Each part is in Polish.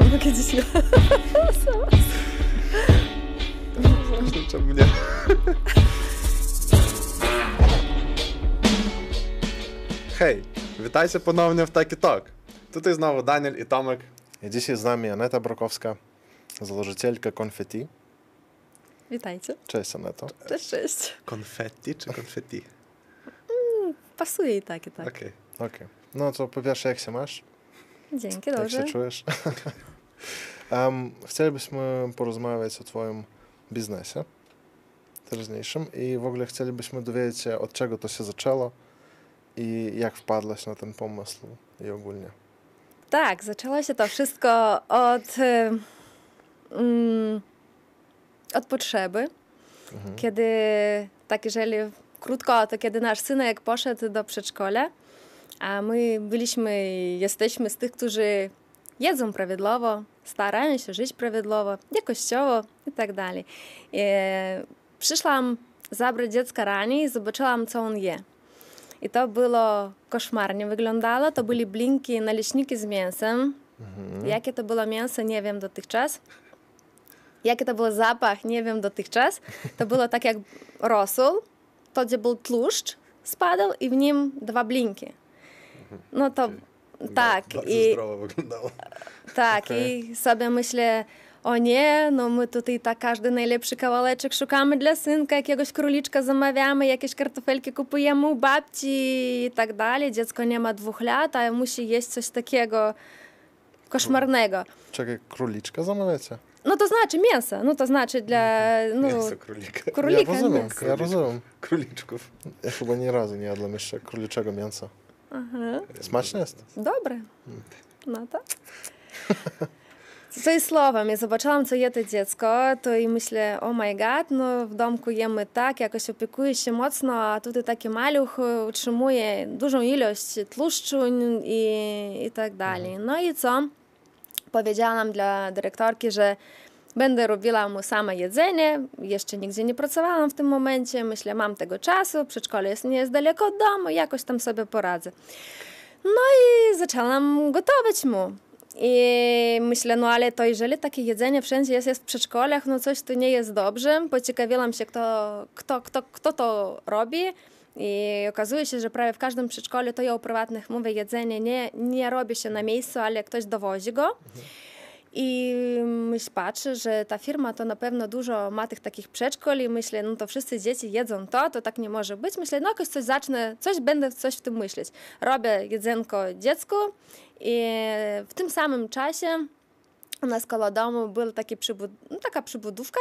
Mogę dziś Czemu nie? Hej, witajcie ponownie w Taki Talk. Tutaj znowu Daniel i Tomek. I dzisiaj z nami Aneta Brokowska, założycielka Konfetti. Witajcie. Cześć Aneto. Cześć, cześć. Konfetti czy konfetti? Pasuje i tak, i tak. Okej. Okej. No to po pierwsze, jak się masz? Dzięki, Jak dobrze. się czujesz? um, chcielibyśmy porozmawiać o twoim biznesie teraźniejszym i w ogóle chcielibyśmy dowiedzieć się, od czego to się zaczęło i jak wpadłaś na ten pomysł i ogólnie. Tak, zaczęło się to wszystko od, mm, od potrzeby. Mhm. Kiedy, tak jeżeli krótko, to kiedy nasz synek poszedł do przedszkola, a my byliśmy jesteśmy z tych, którzy jedzą prawidłowo, starają się żyć prawidłowo, jakościowo i tak dalej. I przyszłam zabrać dziecka rano i zobaczyłam, co on je. I to było koszmarnie wyglądało. To byli blinki, naleśniki z mięsem. Mhm. Jakie to było mięso, nie wiem dotychczas. Jaki to był zapach, nie wiem dotychczas. To było tak jak rosół, to gdzie był tłuszcz, spadał i w nim dwa blinki. No to tak. Bardzo I, zdrowo wyglądało. tak, Okej. i sobie myślę, o nie, no my tutaj tak każdy najlepszy kawałeczek szukamy dla synka, jakiegoś króliczka zamawiamy, jakieś kartofelki kupujemy u babci i tak dalej. Dziecko nie ma dwóch lat, a musi jeść coś takiego koszmarnego. Czekaj, króliczka zamawiacie? No to znaczy mięso, no to znaczy dla no, Mięso królika. królika. ja rozumiem, mięso. ja rozumiem. Króliczków. Ja chyba nie razu nie jadłem jeszcze króliczego mięsa. Aha. Smaczne jest? Dobre. No to. Co słowem, ja zobaczyłam, co je to dziecko, to i myślę, o my god, no w domku jemy tak, jakoś opiekuję się mocno, a tutaj taki maluch e, utrzymuje dużą ilość tłuszczu i, i tak dalej. No i co? Powiedziałam dla dyrektorki, że będę robiła mu same jedzenie. Jeszcze nigdzie nie pracowałam w tym momencie. Myślę, mam tego czasu, przedszkole jest, nie jest daleko od domu, jakoś tam sobie poradzę. No i zaczęłam gotować mu. I myślę, no ale to jeżeli takie jedzenie wszędzie jest, jest w przedszkolach, no coś tu nie jest dobrze. Pociekawiłam się, kto, kto, kto, kto to robi. I okazuje się, że prawie w każdym przedszkolu, to ja o prywatnych mówię, jedzenie nie, nie robi się na miejscu, ale ktoś dowozi go. I myśl, patrzę, że ta firma to na pewno dużo ma tych takich przedszkoli myślę, no to wszyscy dzieci jedzą to, to tak nie może być. Myślę, no jakoś coś zacznę, coś będę coś w tym myśleć. Robię jedzenko dziecku i w tym samym czasie u nas koło domu była przybud- no, taka przybudówka.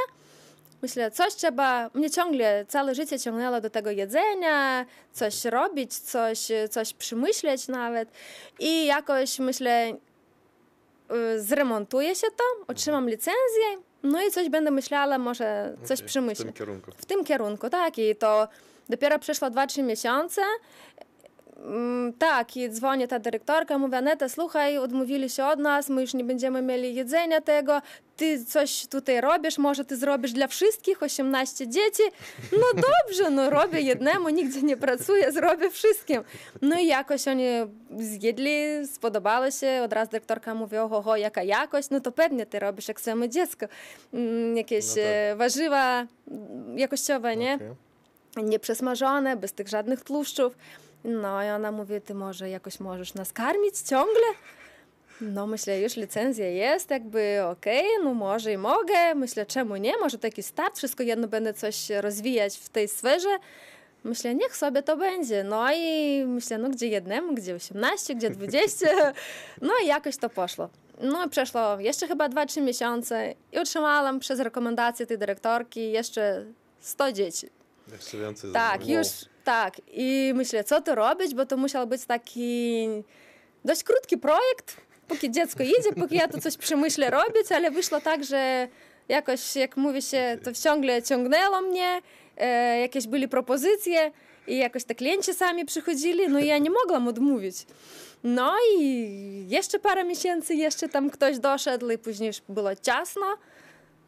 Myślę, coś trzeba, mnie ciągle całe życie ciągnęło do tego jedzenia, coś robić, coś, coś przemyśleć nawet. I jakoś myślę, zremontuję się to, otrzymam licencję, no i coś będę myślała, może coś W przemyślę. tym kierunku. W tym kierunku, tak. I to dopiero przeszło 2-3 miesiące. Mm, Tak, i dzwoni ta dyrektorka, mówi, Aneta, słuchaj, odmówili się od nas, my już nie będziemy mieli jedzenia tego, ty coś tutaj robisz, może ty zrobisz dla wszystkich, 18 dzieci. No dobrze, no robię jednemu, nigdzie nie pracuję, zrobię wszystkim. No i jakoś oni zjedli, spodobało się, od razu dyrektorka mówi, oho, jaka jakość, no to pewnie ty robisz jak samo dziecko. Mm, Jakieś No tak. e, warzywa mm, jakościowe, nie? Okej. nieprzesmażone, bez tych żadnych tłuszczów. No i ona mówi, ty może jakoś możesz nas karmić ciągle? No myślę, już licencja jest, jakby okej, no może i mogę. Myślę, czemu nie? Może taki start, wszystko jedno będę coś rozwijać w tej sferze. Myślę, niech sobie to będzie. No i myślę, no gdzie jednemu, gdzie 18, gdzie 20. No i jakoś to poszło. No i przeszło jeszcze chyba 2-3 miesiące i otrzymałam przez rekomendację tej dyrektorki jeszcze 100 dzieci. Jeszcze więcej Tak, już tak. I myślę, co tu robić, bo to musiał być taki dość krótki projekt, póki dziecko idzie, póki ja tu coś przemyślę robić, ale wyszło tak, że jakoś, jak mówi się, to ciągle ciągnęło mnie, e, jakieś były propozycje i jakoś te klienci sami przychodzili, no i ja nie mogłam odmówić. No i jeszcze parę miesięcy, jeszcze tam ktoś doszedł i później już było ciasno.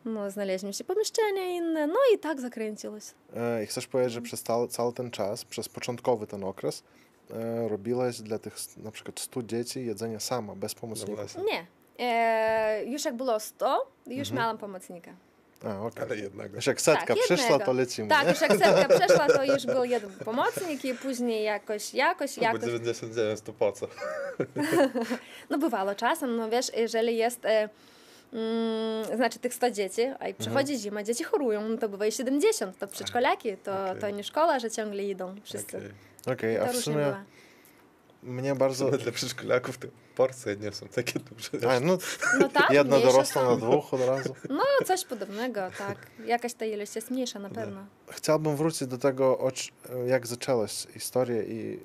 No, znaleźliśmy się pomieszczenia inne, no i tak zakręciło się. E, I chcesz powiedzieć, że przez cały, cały ten czas, przez początkowy ten okres, e, robiłaś dla tych na przykład 100 dzieci jedzenie sama, bez No pomocników. właśnie. Nie. E, już jak było 100, już miałam pomocnika. A, okej. Ale jednego. Już jak setka Tak, przyszła, jednego. to lecimy. Tak, nie? już jak setka przeszła, to już był jeden pomocnik i później jakoś, jakoś, No, jakoś. 99 to po co? No bywało czasem, no wiesz, jeżeli jest, e, mm, znaczy tych 100 dzieci, a i przychodzi zima, dzieci chorują, no to bywa i 70, to przedszkolaki, to, Okej. to nie szkoła, że ciągle idą wszyscy. Okej. Okej, a To w sumie bywa. mnie bardzo... Sumie dla przedszkolaków te porcje nie są takie duże. A, no, No tak, jedna dorosła są. na dwóch od razu. No coś podobnego, tak. Jakaś ta ilość jest mniejsza na pewno. Chciałbym wrócić do tego, jak zaczęłaś historię i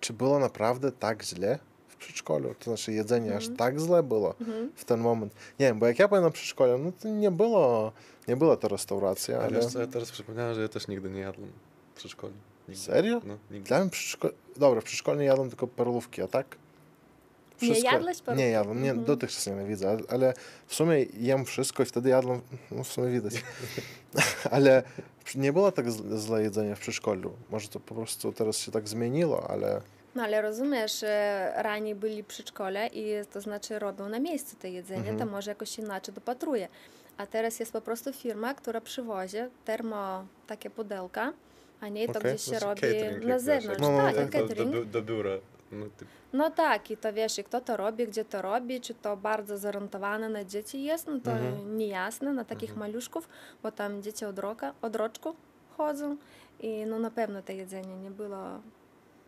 czy było naprawdę tak źle przedszkolu? To znaczy jedzenie aż tak źle było Mhm. w ten moment? Nie wiem, bo jak ja byłem na przedszkolu, no to nie było, nie była to restauracja, Ale ale... wiesz co, ja teraz przypomniałem, że ja też nigdy nie jadłem w przedszkolu. Nigdy. Serio? No, nigdy. Dla mnie przedszkol... Dobra, w przedszkolu nie jadłem tylko perlówki, a tak? Nie jadłeś Nie perlówki? jadłem, nie, Mhm. dotychczas nienawidzę, ale- ale w sumie jem wszystko i wtedy jadłem, no w sumie widać. ale nie było tak zle, złe jedzenie w przedszkolu. Może to po prostu teraz się tak zmieniło, ale No ale rozumiesz, raniej byli przedszkole i to znaczy robią na miejscu to jedzenie, Mhm. to może jakoś inaczej dopatruje. A teraz jest po prostu firma, która przywozi termo takie pudełka, a nie to Okej, gdzieś To się jest robi na zewnątrz. No, no, tak, tak, catering. do, do biura. No, typ, No tak, i to wiesz, i kto to robi, gdzie to robi, czy to bardzo zorientowane na dzieci jest, no to Mhm. niejasne na takich Mhm. maluszków, bo tam dzieci od, roka, od roczku chodzą i no na pewno to jedzenie nie było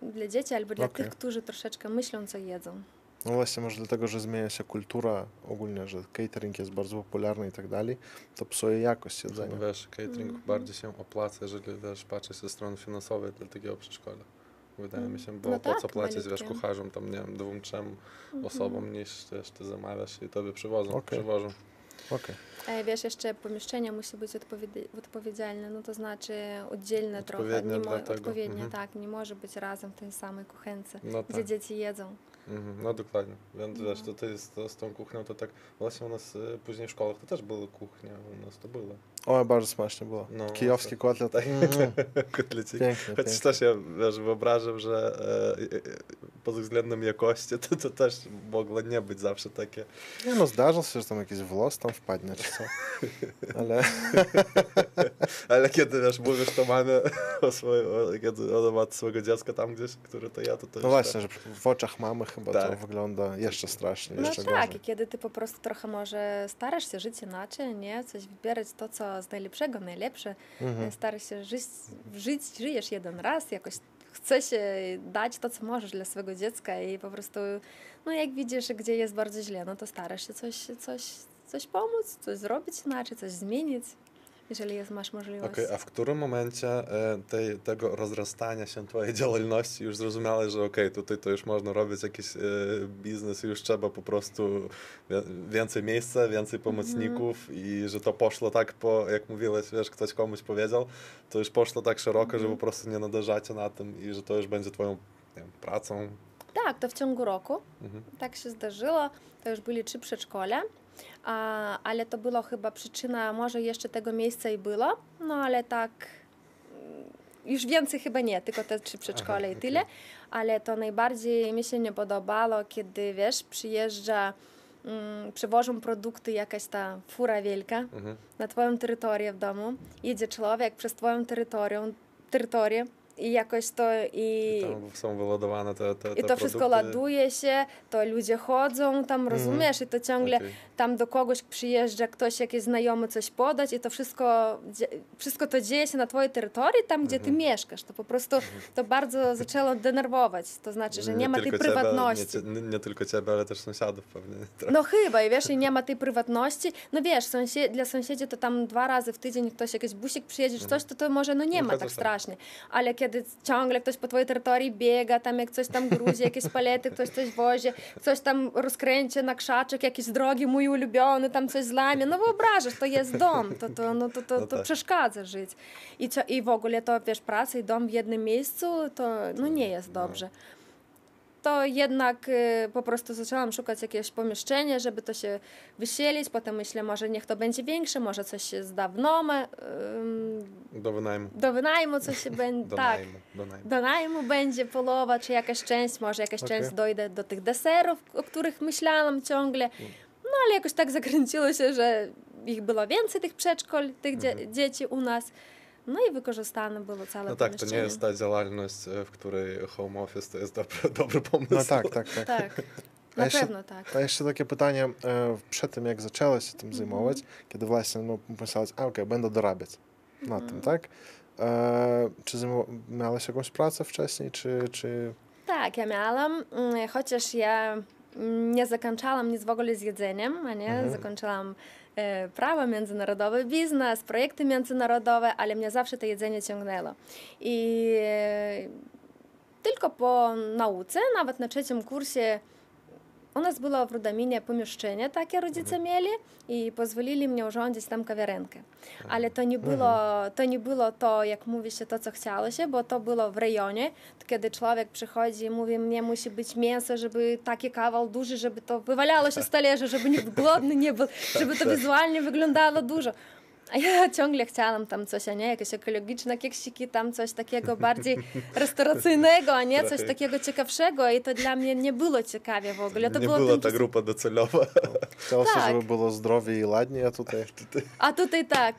dla dzieci albo dla Okej. tych, którzy troszeczkę myślą, co jedzą. no właśnie może dlatego, że zmienia się kultura ogólnie, że catering jest bardzo popularny i tak dalej, to psuje jakość jedzenia. no, wiesz, catering Mhm. bardziej się opłaca, jeżeli wiesz, patrzeć ze strony finansowej dla takiego przedszkola. Wydaje mi się, bo No po tak, co płacić, wiesz, malutkie. kucharzom tam, nie wiem, dwóm, trzem Mhm. osobom, niż wiesz, ty zamawiasz i tobie przywożą, Okej. przywożą. Okej. A wiesz, jeszcze pomieszczenie musi być odpowiedzi- odpowiedzialne, no to znaczy oddzielne trochę, Odpowiednie nie dla mo- odpowiednie, mhm. tak, nie może być razem w tej samej kuchence, No gdzie tak. dzieci jedzą. Mhm, no dokładnie. Więc No. wiesz, tutaj z, z tą kuchnią to tak, właśnie u nas y, później w szkołach to też była kuchnia, u nas to było. O, bardzo smacznie było. No, Kijowski tak. kotlet. Tak. Mm, Kotleciki. pięknie, Chociaż pięknie. też ja wiesz, wyobrażam, że e, e, pod względem jakości to, to też mogło nie być zawsze takie. Nie no, zdarza się, że tam jakiś włos tam wpadnie, czy co. Ale Ale kiedy wiesz, mówisz to mamie o swoim, o, kiedy ona ma swojego dziecka tam gdzieś, który to ja, to to no właśnie, że w oczach mamy chyba to Tak. wygląda jeszcze straszniej, No jeszcze tak, gorzej. i kiedy ty po prostu trochę może starasz się żyć inaczej, nie? Coś wybierać to, co z najlepszego, najlepsze. Mhm. Starasz się żyć, żyć, żyjesz jeden raz, jakoś chcesz dać to, co możesz dla swojego dziecka i po prostu, no jak widzisz, gdzie jest bardzo źle, no to starasz się coś, coś, coś pomóc, coś zrobić inaczej, coś zmienić, jeżeli jest, masz możliwość. Okej, a w którym momencie e, tej, tego rozrastania się twojej działalności już zrozumiałeś, że okej, tutaj to już można robić jakiś e, biznes, już trzeba po prostu więcej miejsca, więcej pomocników i że to poszło tak po, jak mówiłeś, wiesz, ktoś komuś powiedział, to już poszło tak szeroko, że po prostu nie nadarzacie na tym i że to już będzie twoją wiem, pracą. Tak, to w ciągu roku. Mhm. Tak się zdarzyło. To już byli trzy przedszkole, a, ale to była chyba przyczyna, może jeszcze tego miejsca i było, no ale tak mm, już więcej chyba nie, tylko te trzy przedszkole Aha, i tyle. Ale to najbardziej mi się nie podobało, kiedy wiesz, przyjeżdża, mm, przywożą produkty, jakaś ta fura wielka Mhm. na twoją terytorię w domu, jedzie człowiek przez twoją terytorium, terytorię i jakoś to i... Tam są wyładowane te, te, te I to wszystko produkty. ładuje się, to ludzie chodzą tam, rozumiesz, i to ciągle Okej. Tam do kogoś przyjeżdża ktoś, jakiś znajomy coś podać i to wszystko, wszystko to dzieje się na twojej terytorii, tam gdzie ty mieszkasz. To po prostu to bardzo zaczęło denerwować. To znaczy, że nie, ma tej prywatności. Ciebie, nie, nie tylko ciebie, ale też sąsiadów pewnie. trochę. No chyba, i wiesz, i nie ma tej prywatności. No wiesz, sąsie- dla sąsiedzi to tam dwa razy w tydzień ktoś jakiś busik przyjedzie czy coś, to to może no nie No ma tak tak. strasznie. Ale kiedy ciągle ktoś po twojej terytorii biega, tam jak coś tam gruzi, jakieś palety, ktoś coś wozi, ktoś tam rozkręci na krzaczek, jakieś drogi mój ulubiony, tam coś złamie, no wyobrażasz, to jest dom, to, to, no, to, to, to tak. przeszkadza żyć. I, co, I w ogóle to, wiesz, praca i dom w jednym miejscu, to no nie jest dobrze. to jednak y, po prostu zaczęłam szukać jakiegoś pomieszczenia, żeby to się wysilić. Potem myślę, może niech to będzie większe, może coś się zda w nomę. Do wynajmu. Do wynajmu coś się będzie. Do tak. najmu. Do najmu. Do najmu będzie połowa, czy jakaś część, może jakaś Okej. część dojdzie do tych deserów, o których myślałam ciągle. No ale jakoś tak zakręciło się, że ich było więcej, tych przedszkol, tych dzie- dzieci u nas. No i wykorzystane było całe No tak, to nie jest ta działalność, e, w której home office to jest dobry, dobry pomysł. No tak, tak, tak. Tak, A na jeszcze- pewno tak. A jeszcze takie pytanie, e, przed tym jak zaczęłaś się tym zajmować, kiedy właśnie no, pomyślałaś, a okej, będę dorabiać na tym, tak? E, czy miałaś jakąś pracę wcześniej, czy, czy... Tak, ja miałam, mm, chociaż ja mm, nie zakończyłam nic w ogóle z jedzeniem, a nie, zakończyłam e, prawo międzynarodowe, biznes, projekty międzynarodowe, ale mnie zawsze to jedzenie ciągnęło. I e, tylko po nauce, nawet na trzecim kursie, u nas było w Rudaminie pomieszczenie, takie rodzice mieli i pozwolili mnie urządzić tam kawiarenkę. Ale to nie było, to nie było to, jak mówi się, to co chciało się, bo to było w rejonie, kiedy człowiek przychodzi i mówi, mnie musi być mięso, żeby taki kawał duży, żeby to wywalało się z talerza, żeby nikt głodny nie był, żeby to wizualnie wyglądało dużo. A ja ciągle chciałam tam coś, a nie jakieś ekologiczne keksiki, tam coś takiego bardziej restauracyjnego, a nie coś takiego ciekawszego i to dla mnie nie było ciekawie w ogóle. To nie było była ta grupa docelowa. Chciało się, Tak. żeby było zdrowie i ładnie, a tutaj A tutaj tak.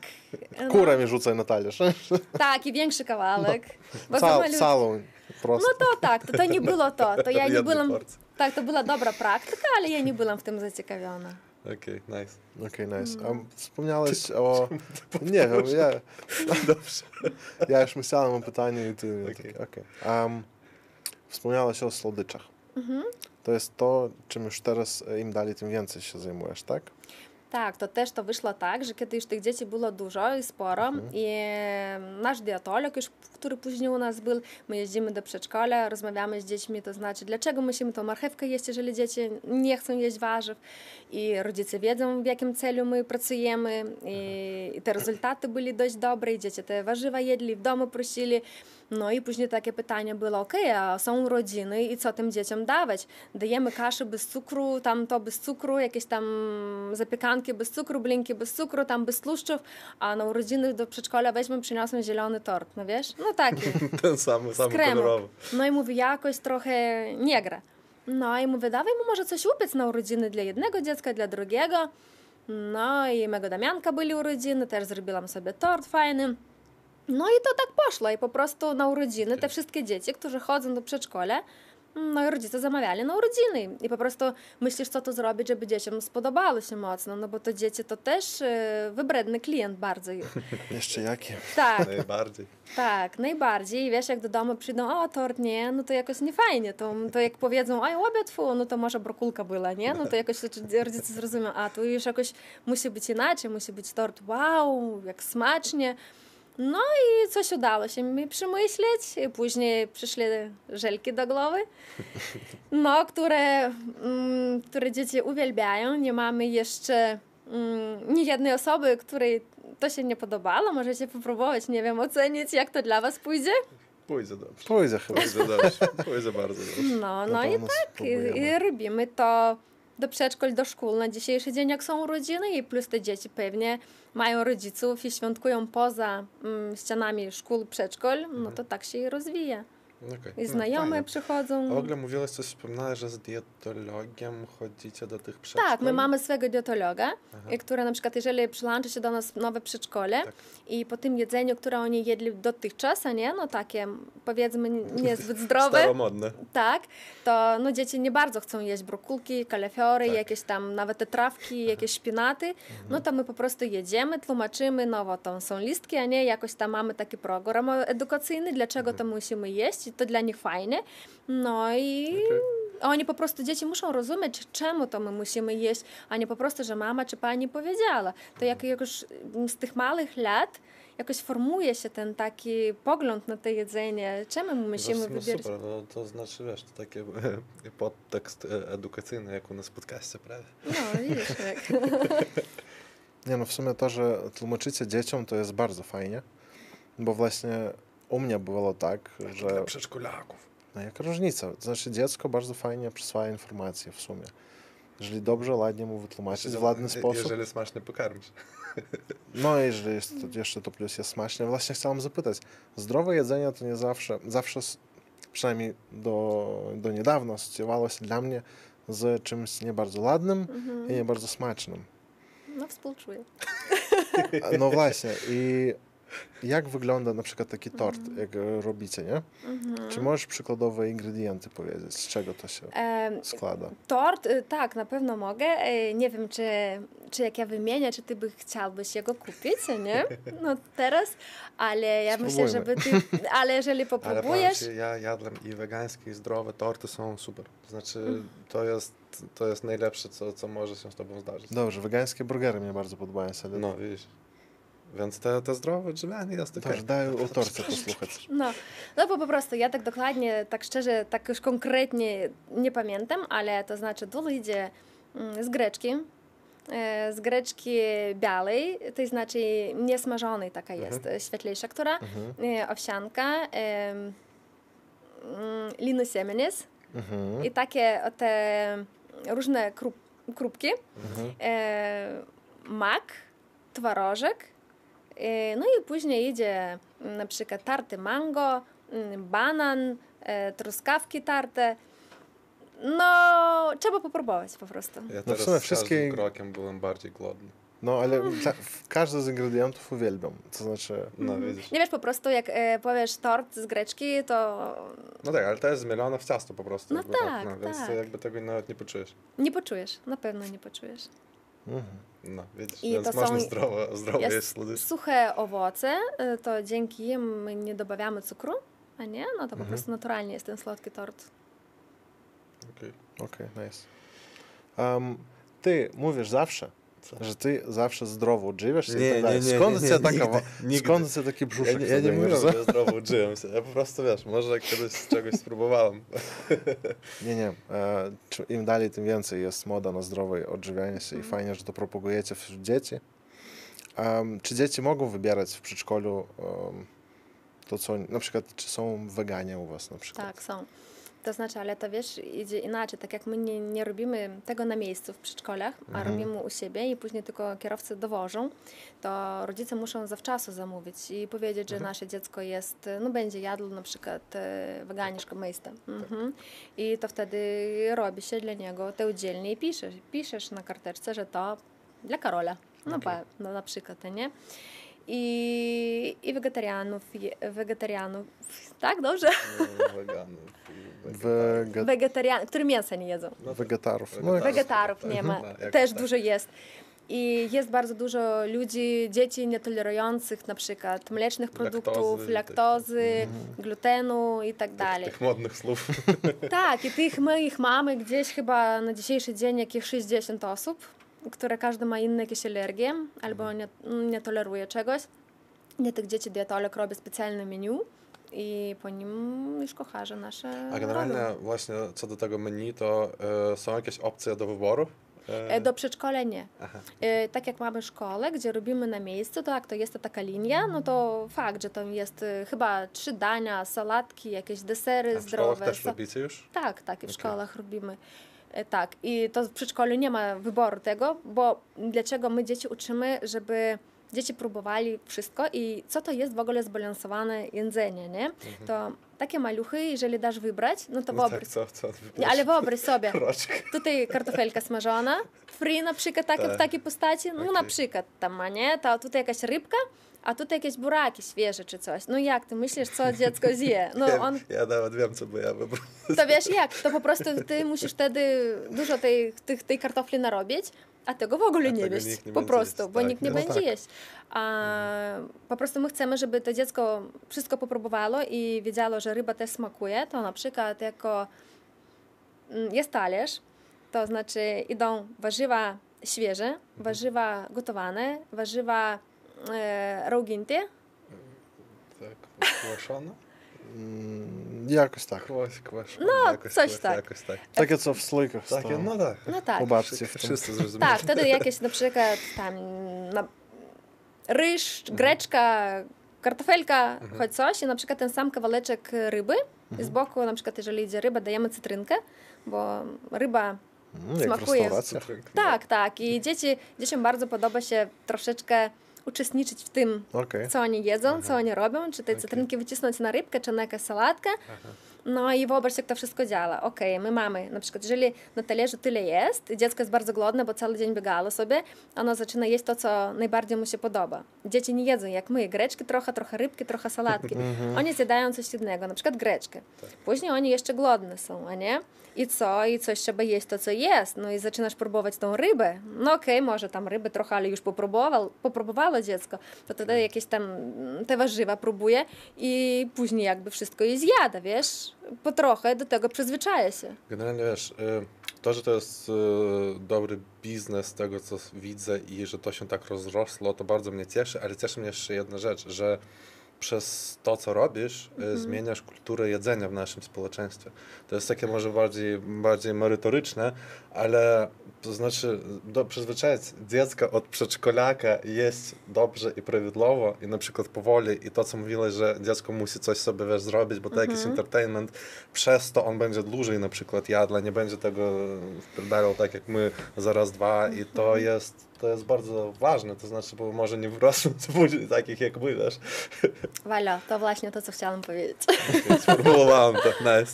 No, kurę mi rzucaj na talerz. tak, i większy kawałek. Bo Cal, calą prosto. No to tak, to, to nie było to. To ja nie byłam. Tak, to była dobra praktyka, ale ja nie byłam w tym zaciekawiona. Okej, nice. Okej, nice. Mm. A wspomniałeś o... Nie wiem, ja, Dobrze. ja już myślałem o pytaniu i ty... Okej. Okay. Okay. Um, wspomniałeś o słodyczach. Mhm. To jest to, czym już teraz e, im dalej, tym więcej się zajmujesz, tak? Tak, to też to wyszło tak, że kiedy już tych dzieci było dużo i sporo i nasz dietolog, już, który później u nas był, my jeździmy do przedszkola, rozmawiamy z dziećmi, to znaczy dlaczego musimy tą marchewkę jeść, jeżeli dzieci nie chcą jeść warzyw? I rodzice wiedzą w jakim celu my pracujemy i, i te rezultaty byli dość dobre i dzieci te warzywa jedli, w domu prosili, no i później takie pytanie było, ok, a są urodziny i co tym dzieciom dawać? Dajemy kaszę bez cukru, tam to bez cukru, jakieś tam zapiekanki bez cukru, blinki bez cukru, tam bez tłuszczów, a na urodziny do przedszkola weźmy, przyniosłem zielony tort, no wiesz? No taki, Ten sam, sam kolorowy. No i mówię, jakoś trochę nie gra. No i mówię, dawaj mu może coś upiec na urodziny dla jednego dziecka, dla drugiego. No i mego Damianka byli urodziny, też zrobiłam sobie tort fajny. No i to tak poszło i po prostu na urodziny te wszystkie dzieci, którzy chodzą do przedszkola, no i rodzice zamawiali na urodziny. I po prostu myślisz, co to zrobić, żeby dzieciom spodobało się mocno, no bo to dzieci to też e, wybredny klient bardzo. Jeszcze jakie? Tak, Najbardziej. tak, najbardziej. I wiesz, jak do domu przyjdą, o, tort nie, no to jakoś nie fajnie. To, to jak powiedzą, oj, obiad, fu, no to może brokulka była, nie? No to jakoś rodzice zrozumią, a tu już jakoś musi być inaczej, musi być tort, wow, jak smacznie. No i coś udało się mi przemyśleć. I później przyszły żelki do głowy, no, które, mm, które dzieci uwielbiają. Nie mamy jeszcze mm, nie jednej osoby, której to się nie podobało. Możecie popróbować, nie wiem, ocenić, jak to dla was pójdzie. Pójdzie dobrze. Pójdę chyba. Pójdzie dobrze. Pójdzie bardzo dobrze. No, no i tak, spróbujemy. i robimy to do przedszkol, do szkół na dzisiejszy dzień, jak są urodziny i plus te dzieci pewnie mają rodziców i świątkują poza mm, ścianami szkół, przedszkol, no to tak się i rozwija. Okej. I No, znajomi fajnie. przychodzą. A w ogóle mówiłaś coś, wspomniałaś, że z dietologiem chodzicie do tych przedszkoli? Tak, my mamy swego dietologa, Aha. który na przykład, jeżeli przyłączy się do nas nowe przedszkole Tak. i po tym jedzeniu, które oni jedli dotychczas, a nie, no takie powiedzmy niezbyt zdrowe, Staromodne. tak, to no, dzieci nie bardzo chcą jeść brokulki, kalafiory, Tak. jakieś tam nawet te trawki, jakieś szpinaty, no to my po prostu jedziemy, tłumaczymy, no bo to są listki, a nie jakoś tam mamy taki program edukacyjny, dlaczego to musimy jeść i to dla nich fajne, no i Okej. oni po prostu, dzieci muszą rozumieć, czemu to my musimy jeść, a nie po prostu, że mama czy pani powiedziała. To jak już z tych małych lat jakoś formuje się ten taki pogląd na to jedzenie, czemu my musimy no, wybierać. super, no to znaczy, wiesz, to taki podtekst edukacyjny, jak u nas w podcaście prawie. No, widzisz, jak. Nie no, w sumie to, że tłumaczycie dzieciom, to jest bardzo fajnie, bo właśnie u mnie było tak, że Dla przedszkolaków. No jaka różnica? Znaczy dziecko bardzo fajnie przyswaja informacje w sumie. Jeżeli dobrze, ładnie mu wytłumaczyć w ładny sposób. Jeżeli smacznie pokarmisz. No, jeżeli jest to, jeszcze to plus jest smaczne. Właśnie chciałem zapytać, zdrowe jedzenie to nie zawsze, zawsze, przynajmniej do, do niedawna, asocjowało się dla mnie z czymś nie bardzo ładnym i nie bardzo smacznym. No, współczuję. No właśnie, i jak wygląda na przykład taki tort, jak e, robicie, nie? Czy możesz przykładowe ingredienty powiedzieć, z czego to się Em, składa? Tort, y, tak, na pewno mogę. E, Nie wiem, czy, czy jak ja wymienię, czy ty by chciałbyś jego kupić, nie? No teraz, ale ja myślę, żeby ty, ale jeżeli Ale popróbujesz, ci, ja jadłem i wegańskie, i zdrowe torty są super. Znaczy, to jest, to jest najlepsze, co, co może się z tobą zdarzyć. Dobrze, wegańskie burgery mnie bardzo podobają się, ale No, widzisz. Więc te, te zdrowe odżywianie jest okej. Dobrze, daj o torcie posłuchać. no, no bo po prostu ja tak dokładnie, tak szczerze, tak już konkretnie nie pamiętam, ale to znaczy dużo idzie mm, z greczki, e, z greczki białej, to znaczy niesmażonej taka jest, e, świetlejsza, która, e, owsianka, mm, lino semienis Mhm. i takie te różne krup, krupki, e, mak, twarożek, e, no i później idzie mm, na przykład tarty mango, mm, banan, e, truskawki tarte. No, trzeba popróbować po prostu. Ja No w teraz sumie z wszystkie- każdym krokiem byłem bardziej głodny. No, ale ta, w- każdy z ingredientów uwielbiam. To znaczy, No, widzisz. Nie wiesz, po prostu jak e, powiesz tort z greczki, to No tak, ale to jest zmielone w ciasto po prostu. No jakby tak, no, więc tak. jakby tego nawet nie poczujesz. nie poczujesz, na pewno nie poczujesz. mhm. No, widzisz, I więc to można są- zdrowo jeść Jest słodycze. suche owoce, e, to dzięki im my nie dobawiamy cukru, a nie, no to po Mhm. prostu naturalnie jest ten słodki tort. Okej. okej, nice. Um, ty mówisz zawsze? Że ty zawsze zdrowo Nie, i tak dalej. skąd nie, nie, taka, nigdy, wa- nigdy. skąd cię taki Ja, brzuszek nie- ja nie mówię, że- zdrowo odżyłem się. Ja po prostu, wiesz, może kiedyś z czegoś spróbowałem. Nie, nie. E, Im dalej, tym więcej jest moda na zdrowe odżywianie się i fajnie, że to propagujecie wśród dzieci. Em, czy dzieci mogą wybierać w przedszkolu em, to, co... Na przykład, czy są weganie u was na przykład? Tak, są. To znaczy, ale to wiesz, idzie inaczej. Tak jak my nie, nie robimy tego na miejscu w przedszkolach, a Mhm. robimy u siebie i później tylko kierowcy dowożą, to rodzice muszą zawczasu zamówić i powiedzieć, że nasze dziecko jest, no będzie jadło na przykład e, weganiszko miejsce. Mhm. I to wtedy robi się dla niego te udzielnie i piszesz, piszesz na karteczce, że to dla Karola. No, Okej. pa, no na przykład, nie? I, i wegetarianów, wegetarianów, tak, dobrze? Weganów. Wege... Wegetarian, którzy mięsa nie jedzą. No tak, Wegetarów. No, wegetarów. Wegetarów nie Mhm. ma, No, jakoś też tak. dużo jest. I jest bardzo dużo ludzi, dzieci nietolerujących na przykład mlecznych produktów, Laktozy tak glutenu i tak dalej. Tych modnych słów. Tak, i tych my ich mamy gdzieś chyba na dzisiejszy dzień jakieś 60 osób, które każdy ma inne jakieś alergie albo nie, nie toleruje czegoś. Dla tych dzieci dietolog robi specjalne menu i po nim już kucharze nasze A generalnie robią. właśnie co do tego menu, to e, są jakieś opcje do wyboru? E, Do przedszkola nie. Aha. E, Tak jak mamy szkołę, gdzie robimy na miejscu, tak, to jest to taka linia, no to fakt, że tam jest e, chyba trzy dania, sałatki, jakieś desery A w szkołach zdrowe. też sa- robicie już? Tak, tak, i w Okej. szkołach robimy. E, Tak, i to w przedszkolu nie ma wyboru tego, bo dlaczego my dzieci uczymy, żeby dzieci próbowali wszystko i co to jest w ogóle zbalansowane jedzenie, nie? To takie maluchy, jeżeli dasz wybrać, no to Mhm. No wyobraź, tak, co, co nie, ale wyobraź sobie, Roczek. Tutaj kartofelka smażona, fry na przykład takie, w Tak. takiej postaci, no na Okej. przykład tam, a nie, to tutaj jakaś rybka, a tutaj jakieś buraki świeże czy coś. No jak ty myślisz, co dziecko zje? No ja, on, ja nawet wiem, co by ja wybrał. to wiesz jak, to po prostu ty musisz wtedy dużo tej, tych, tej kartofli narobić, a tego w ogóle nie jeść, nie po prostu, jeść, bo tak, nikt nie no będzie tak. jeść. A po prostu my chcemy, żeby to dziecko wszystko popróbowało i wiedziało, że ryba też smakuje, to na przykład jako mm, jest talerz, to znaczy idą warzywa świeże, warzywa gotowane, warzywa e, Tak, kłaszone? Mm, jakoś tak. Kłaś. No, jakoś, coś tak. Jakoś tak. Takie, co w słoikach Takie, no tak. no tak. Tym. Wszyscy zrozumieli. Tak, wtedy jakieś na przykład tam na, ryż, greczka, kartofelka, choć coś i na przykład ten sam kawałeczek ryby Z boku, na przykład, jeżeli idzie ryba, dajemy cytrynkę, bo ryba Mm, jak w Smakuje. restauracjach. tak, tak. I dzieci, dzieciom bardzo podoba się troszeczkę uczestniczyć w tym, Okej. co oni jedzą, co oni robią, czy te cytrynki wycisnąć na rybkę, czy na jakąś sałatkę. No i wyobraź, jak to wszystko działa. Okej, my mamy, na przykład, jeżeli na talerzu tyle jest, dziecko jest bardzo głodne, bo cały dzień biegało sobie, ono zaczyna jeść to, co najbardziej mu się podoba. Dzieci nie jedzą jak my, greczki trochę, trochę rybki, trochę salatki. Oni zjadają coś innego, na przykład greczkę. Później oni jeszcze głodne są, a nie? I co? I coś trzeba jeść to, co jest. No i zaczynasz próbować tą rybę. No okej, może tam ryby trochę, ale już popróbował, popróbowało dziecko. To wtedy jakieś tam mm, te warzywa próbuje i później jakby wszystko je zjada, wiesz? Po trochę do tego przyzwyczaja się. Generalnie wiesz, y, to, że to jest y, dobry biznes z tego, co widzę i że to się tak rozrosło, to bardzo mnie cieszy, ale cieszy mnie jeszcze jedna rzecz, że przez to, co robisz, y, zmieniasz kulturę jedzenia w naszym społeczeństwie. To jest takie może bardziej, bardziej merytoryczne, ale to znaczy do, przyzwyczajać dziecka od przedszkolaka jeść dobrze i prawidłowo i na przykład powoli. I to, co mówiłeś, że dziecko musi coś sobie wiesz, zrobić, bo to jakiś entertainment, przez to on będzie dłużej na przykład jadła, nie będzie tego wpierdalał tak jak my zaraz dwa. I to jest to jest bardzo ważne, to znaczy, bo może nie wyrosną później takich jak my, wiesz. Walio, to właśnie to, co chciałam powiedzieć. Sformułowałem to, nice.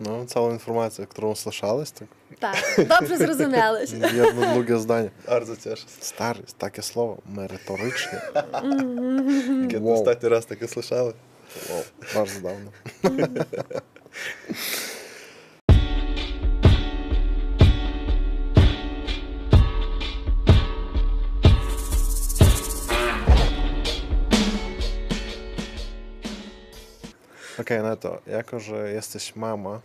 No, całą informację, którą słyszałeś, tak Tak, dobrze zrozumiałeś. jedno, drugie zdanie. Bardzo cieszę się. Stary, takie słowo, merytoryczne. Kiedy Wow. ostatni raz takie słyszałem? Wow, bardzo dawno. Okej, no to jako, że jesteś mama,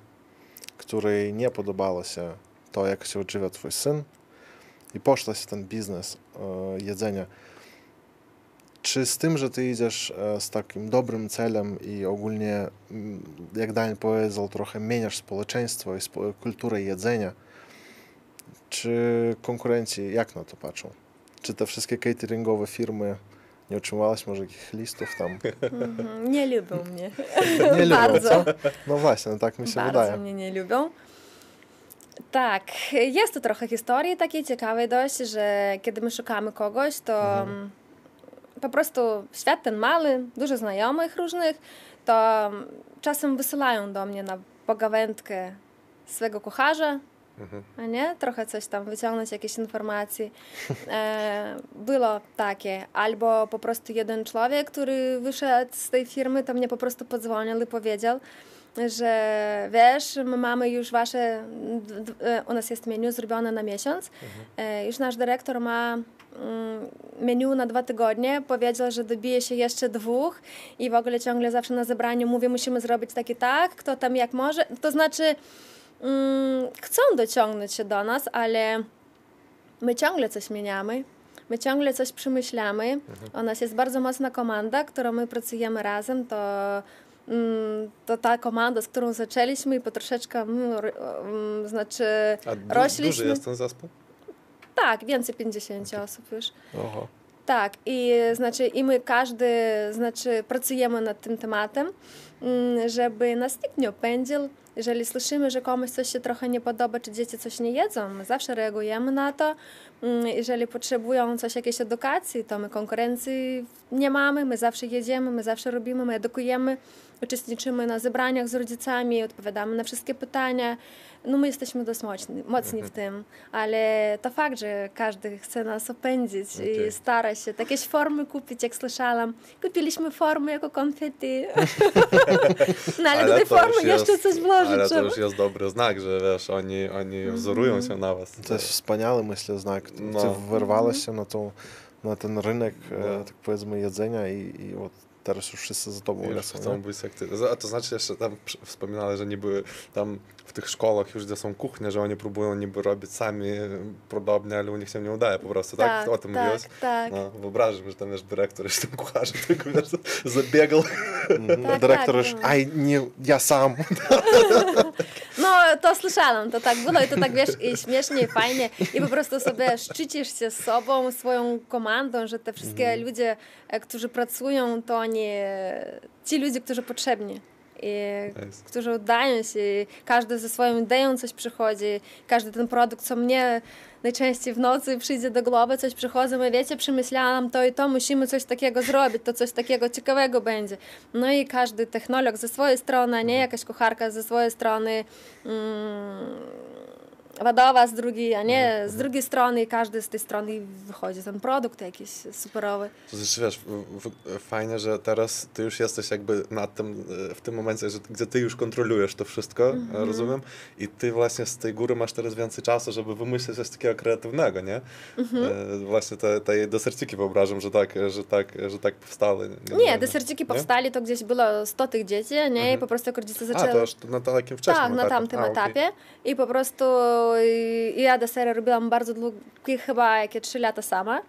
której nie podobało się to, jak się odżywia twój syn i poszłaś w ten biznes e, jedzenia, czy z tym, że ty idziesz e, z takim dobrym celem i ogólnie, mm, jak Daniel powiedział, trochę zmieniasz społeczeństwo i spo, kulturę jedzenia, czy konkurenci jak na to patrzą? Czy te wszystkie cateringowe firmy nie otrzymałaś może jakichś listów tam? Mhm, Nie lubią mnie. Nie lubią, Bardzo. co? No właśnie, no tak mi się Bardzo wydaje. mnie nie lubią. Tak, jest to trochę historii takiej ciekawej dość, że kiedy my szukamy kogoś, to mm, po prostu świat ten mały, dużo znajomych różnych, to mm, czasem wysyłają do mnie na pogawędkę swego kucharza, Mhm. a nie? Trochę coś tam wyciągnąć, jakieś informacje. E, było takie. Albo po prostu jeden człowiek, który wyszedł z tej firmy, to mnie po prostu podzwonił i powiedział, że wiesz, my mamy już wasze, e, u nas jest menu zrobione na miesiąc, e, już nasz dyrektor ma mm, menu na dwa tygodnie, powiedział, że dobije się jeszcze dwóch i w ogóle ciągle zawsze na zebraniu mówię, musimy zrobić tak i tak, kto tam jak może, to znaczy mm, chcą dociągnąć się do nas, ale my ciągle coś zmieniamy. My ciągle coś przemyślamy. U nas jest bardzo mocna komanda, którą my pracujemy razem. To, mm, to ta komanda, z którą zaczęliśmy i po troszeczkę mm, znaczy A du- rośliśmy. duży jest ten zespół? Tak, więcej 50 osób już. Oho. Tak, i znaczy i my każdy znaczy pracujemy nad tym tematem, żeby nas nikt nie opędził. Jeżeli słyszymy, że komuś coś się trochę nie podoba, czy dzieci coś nie jedzą, my zawsze reagujemy na to. Mm, Jeżeli potrzebują coś, jakiejś edukacji, to my konkurencji nie mamy, my zawsze jedziemy, my zawsze robimy, my edukujemy, uczestniczymy na zebraniach z rodzicami, odpowiadamy na wszystkie pytania. No my jesteśmy dość mocni, mocni w tym, ale to fakt, że każdy chce nas opędzić Okej. i stara się jakieś formy kupić, jak słyszałam. Kupiliśmy formy jako konfety. no ale, do tej formy jeszcze coś włożyć Ale to już jest dobry znak, że wiesz, oni, oni wzorują się na was. To jest wspaniały, myślę, znak. Ty No. wyrwałeś się na, tą, na ten rynek, No. e, tak powiedzmy, jedzenia i, i od teraz już wszyscy za tobą Już lecą. chcą być jak ty. A to znaczy jeszcze tam wspominali, że niby tam w tych szkołach już gdzie są kuchnie, że oni próbują niby robić sami podobnie, ale u nich się nie udaje po prostu, tak? O tym tak, mówiłeś? tak. No, wyobrażam, że tam wiesz, dyrektor jest tym kucharzem, tylko wiesz, zabiegał. Mhm. Tak, Dyrektor tak, już, no. aj, nie, ja sam. To słyszałam, to tak było i to tak, wiesz, i śmiesznie, i fajnie. I po prostu sobie szczycisz się z sobą, swoją komandą, że te wszystkie ludzie, e, którzy pracują, to oni, ci ludzie, którzy potrzebni. I którzy oddają się, każdy ze swoją ideą coś przychodzi, każdy ten produkt, co mnie najczęściej w nocy przyjdzie do głowy, coś przychodzi, my wiecie, przemyślałam to i to, musimy coś takiego zrobić, to coś takiego ciekawego będzie. No i każdy technolog ze swojej strony, a nie jakaś kucharka ze swojej strony mm, wadowa z drugiej, a nie z drugiej strony i każdy z tej strony wychodzi ten produkt jakiś superowy. To znaczy, wiesz, fajnie, że teraz ty już jesteś jakby na tym, e, w tym momencie, że, gdzie ty już kontrolujesz to wszystko, mm -hmm. rozumiem? I ty właśnie z tej góry masz teraz więcej czasu, żeby wymyślić coś takiego kreatywnego, nie? -hmm. e, właśnie te, te deserciki wyobrażam, że tak, że tak, że tak powstały. Nie, nie deserciki powstali, to gdzieś było 100 tych dzieci, nie? I mhm. po prostu rodzice zaczęli... A, to już na takim wczesnym Tak, na tamtym etapie. Okay. I po prostu ja desery robiłam bardzo długie, chyba jakie trzy lata sama.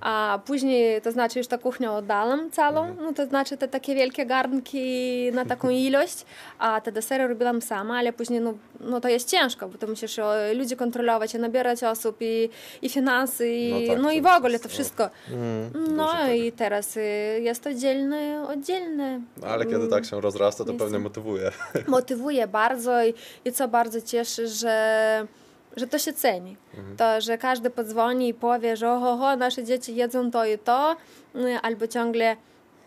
A później, to znaczy już ta kuchnię oddałam całą, no to znaczy te takie wielkie garnki na taką ilość, a te desery robiłam sama, ale później no, no to jest ciężko, bo to musisz ludzi kontrolować, i nabierać osób i, i finanse, i, no, tak, no i w ogóle to wszystko. Mm, no i teraz jest oddzielne, oddzielne. No, ale kiedy tak się rozrasta, to pewnie motywuje. Motywuje bardzo i, i co bardzo cieszy, że że to się ceni. Mhm. To, że każdy podzwoni i powie, że oho, nasze dzieci jedzą to i to, y, albo ciągle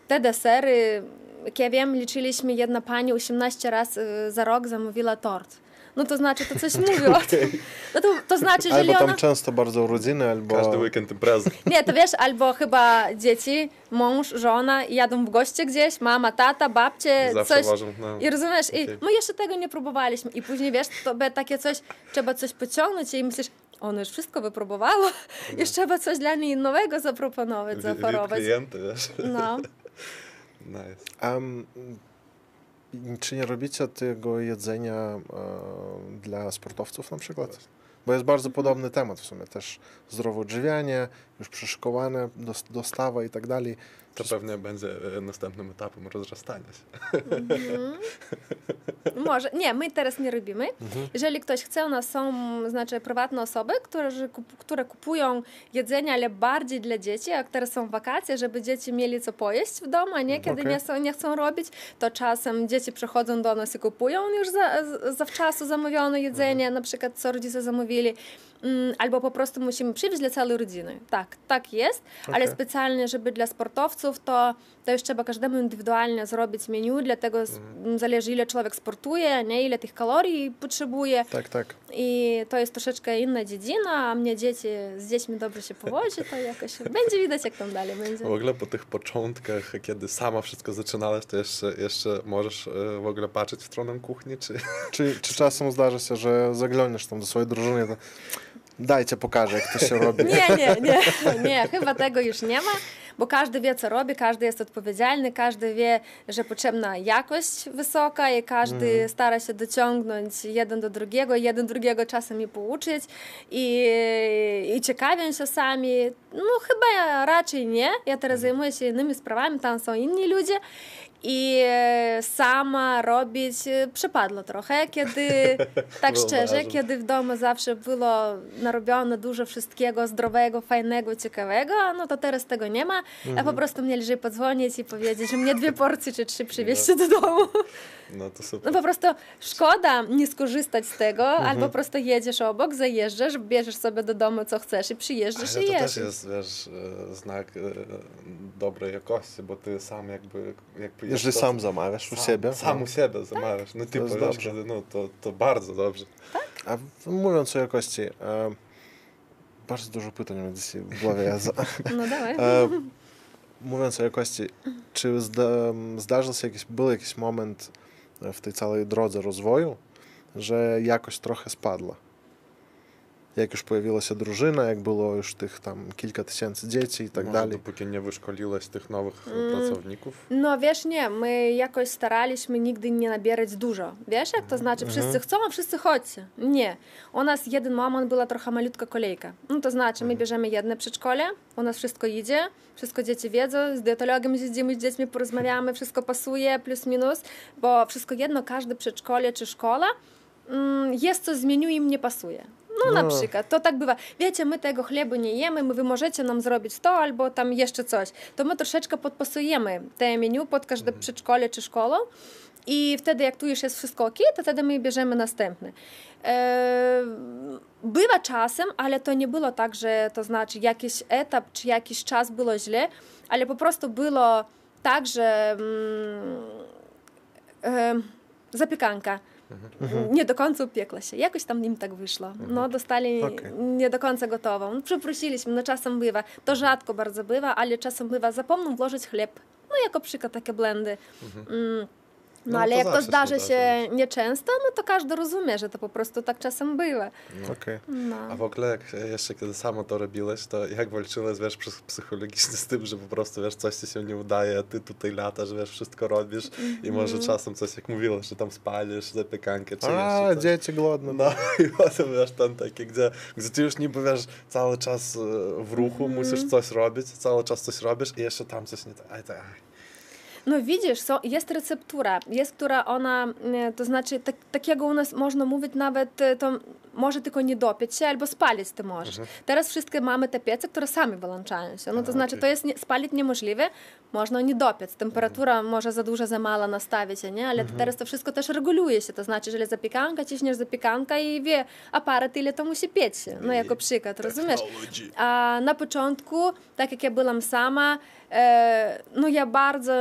te desery, jak ja wiem, liczyliśmy, jedna pani 18 razy za rok zamówiła tort no to znaczy to coś mówi o tym. No to, to znaczy, że Albo tam często bardzo urodziny, albo... Każdy weekend imprezy. Nie, to wiesz, albo chyba dzieci, mąż, żona jadą w goście gdzieś, mama, tata, babcie, Zawsze coś. Ważą, no. I rozumiesz, okay. i my jeszcze tego nie próbowaliśmy. I później, wiesz, to by takie coś, trzeba coś pociągnąć i myślisz, ono już wszystko wypróbowało, no. już trzeba coś dla niej nowego zaproponować, zaoferować. klienty, wiesz. No. nice. Um, czy nie robicie tego jedzenia e, dla sportowców na przykład? Bo jest bardzo podobny temat w sumie, też zdrowe odżywianie, już przyszykowane, dostawa i tak dalej. To pewnie będzie e, następnym etapem rozrastania się. Mhm. Może. Nie, my teraz nie robimy. Mhm. Jeżeli ktoś chce, u nas są znaczy prywatne osoby, które, które kupują jedzenie, ale bardziej dla dzieci, jak teraz są wakacje, żeby dzieci mieli co pojeść w domu, a nie kiedy okay. nie, są, nie chcą robić, to czasem dzieci przychodzą do nas i kupują już za, zawczasu zamówione jedzenie, mhm. na przykład co rodzice zamówili. Mm, albo po prostu musimy przywieźć dla całej rodziny. Tak, tak jest, okay. ale specjalnie, żeby dla sportowców, to, to już trzeba każdemu indywidualnie zrobić menu, dlatego mm. zależy ile człowiek sportuje, nie ile tych kalorii potrzebuje. Tak, tak. I to jest troszeczkę inna dziedzina, a mnie dzieci, z dziećmi dobrze się powodzi, to jakoś będzie widać, jak tam dalej będzie. W ogóle po tych początkach, kiedy sama wszystko zaczynałaś, to jeszcze, jeszcze możesz e, w ogóle patrzeć w stronę kuchni, czy... Czy, czy czasem zdarza się, że zaglądasz tam do swojej drużyny, to Dajcie, pokażę, jak to się robi. Nie, nie, nie, nie, chyba tego już nie ma, bo każdy wie, co robi, każdy jest odpowiedzialny, każdy wie, że potrzebna jakość wysoka i każdy mm. stara się dociągnąć jeden do drugiego, jeden drugiego czasem i pouczyć i, i ciekawią się sami. No chyba raczej nie, ja teraz zajmuję się innymi sprawami, tam są inni ludzie i sama robić przypadło trochę, kiedy, tak szczerze, kiedy w domu zawsze było narobione dużo wszystkiego zdrowego, fajnego, ciekawego, no to teraz tego nie ma, mhm. a po prostu mnie lżej podzwonić i powiedzieć, że mnie dwie porcje czy trzy przywieźcie no. do domu. No to super. No po prostu szkoda nie skorzystać z tego, mhm. albo po prostu jedziesz obok, zajeżdżasz, bierzesz sobie do domu co chcesz i przyjeżdżasz Ale i to jesz. też jest, wiesz, e, znak e, dobrej jakości, bo ty sam jakby... jakby Jeżeli to, sam zamawiasz u siebie. Sam no. u siebie zamawiasz. No ty powiesz, no to, to bardzo dobrze. Tak? A mówiąc o jakości, e, bardzo dużo pytań mam dzisiaj w głowie. Ja za, no dawaj. E, mówiąc o jakości, czy zda, zdarzył się jakiś, był jakiś moment w tej całej drodze rozwoju, że jakość trochę spadła? Jak już pojawiła się drużyna, jak było już tych tam kilka tysięcy dzieci i tak Może dalej. dopóki nie wyszkoliłaś tych nowych mm. pracowników? No wiesz, nie, my jakoś staraliśmy nigdy nie nabierać dużo. Wiesz, jak to znaczy? Wszyscy chcą, a wszyscy chodźcie. Nie. U nas jeden moment była trochę malutka kolejka. No to znaczy, my bierzemy jedne przedszkole, u nas wszystko idzie, wszystko dzieci wiedzą, z dietologiem siedzimy, z dziećmi porozmawiamy, wszystko pasuje, plus minus, bo wszystko jedno, każde przedszkole czy szkoła, jest co zmienił im nie pasuje. No No, na No. przykład, to tak bywa. Wiecie, my tego chleba nie jemy, my wy możecie nam zrobić to albo tam jeszcze coś. To my troszeczkę podpasujemy te menu pod każde przedszkole czy szkołę i wtedy jak tu już jest wszystko ok, to wtedy my bierzemy następny. E, bywa czasem, ale to nie było tak, że to znaczy jakiś etap czy jakiś czas było źle, ale po prostu było tak, że mm, e, zapiekanka nie do końca upiekła się. Jakoś tam im tak wyszło. No, dostali Okej. nie do końca gotową. No, Przeprosiliśmy, no czasem bywa. To rzadko bardzo bywa, ale czasem bywa. Zapomną włożyć chleb. No, jako przykład takie blendy. Mm. No, No, ale to jak to zdarzy da się nieczęsto, no to każdy rozumie, że to po prostu tak czasem bywa. Okej. No. A w ogóle jak jeszcze kiedy samo to robiłeś, to jak walczyłeś, wiesz, psy- psychologicznie z tym, że po prostu, wiesz, coś ci się nie udaje, a ty tutaj latasz, wiesz, wszystko robisz i może Mhm. czasem coś, jak mówiłeś, że tam spalisz zapiekankę czy A, jeszcze coś. dzieci głodne. No i potem wiesz, ten taki, gdzie, gdzie ty już niby wiesz, cały czas e, w ruchu Mhm. musisz coś robić, cały czas coś robisz i jeszcze tam coś nie tak. Aj, tak. No widzisz, są, jest receptura, jest, która ona, e, to znaczy tak, takiego u nas można mówić nawet, e, to może tylko nie dopieć się albo spalić ty możesz. Teraz wszystkie mamy te piece, które sami wyłączają się. No to A, znaczy okej. to jest nie, spalić niemożliwe, można nie dopiec. Temperatura może za dużo, za mało nastawić, nie? ale teraz to wszystko też reguluje się. To znaczy, jeżeli zapiekanka, ciśniesz zapiekanka i wie aparat, ile to musi pieć się. No jako przykład, rozumiesz? A na początku, tak jak ja byłam sama, e, no ja bardzo